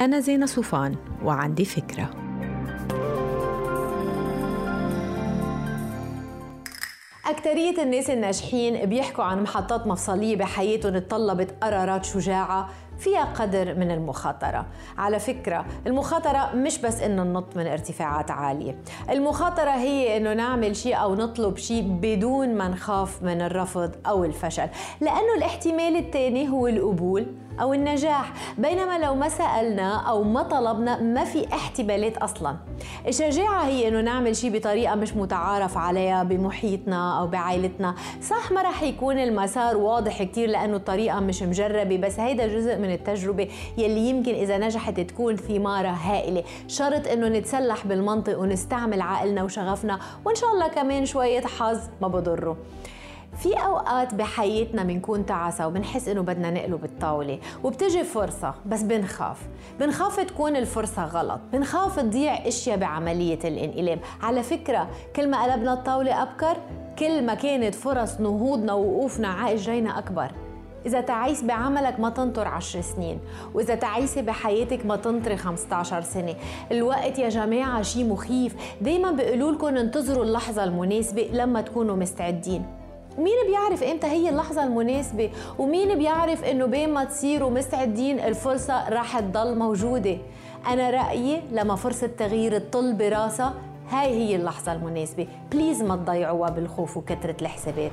أنا زينة صوفان وعندي فكرة. أكترية الناس الناجحين بيحكوا عن محطات مفصلية بحياتهم تطلبت قرارات شجاعة فيها قدر من المخاطرة. على فكرة المخاطرة مش بس إنه ننط من ارتفاعات عالية. المخاطرة هي إنه نعمل شيء أو نطلب شيء بدون ما نخاف من الرفض أو الفشل. لأنه الاحتمال الثاني هو القبول أو النجاح. بينما لو ما سألنا أو ما طلبنا ما في احتمالات أصلا. الشجاعة هي أنه نعمل شيء بطريقة مش متعارف عليها بمحيطنا أو بعائلتنا. صح ما رح يكون المسار واضح كتير لأنه الطريقة مش مجربة بس هيدا جزء من التجربة يلي يمكن إذا نجحت تكون ثمارة هائلة. شرط أنه نتسلح بالمنطق ونستعمل عقلنا وشغفنا وإن شاء الله كمان شوية حظ ما بضره. في أوقات بحياتنا بنكون تعسى وبنحس إنه بدنا نقلب الطاولة وبتجي فرصة بس بنخاف. بنخاف تكون الفرصة غلط. بنخاف تضيع أشياء بعملية الإنقلاب. على فكرة كل ما قلبنا الطاولة أبكر كل ما كانت فرص نهوضنا ووقوفنا على اجرينا أكبر. إذا تعيس بعملك ما تنطر عشر سنين وإذا تعيسي بحياتك ما تنطري 15 سنة. الوقت يا جماعة شيء مخيف. دايما بيقولوا لكم انتظروا اللحظة المناسبة لما تكونوا مستعدين. مين بيعرف إمتى هي اللحظة المناسبة؟ ومين بيعرف إنه بين ما تصيروا مستعدين الفرصة راح تضل موجودة؟ أنا رأيي لما فرصة تغيير تطل براسها هاي هي اللحظة المناسبة. please ما تضيعوها بالخوف وكثرة الحسابات.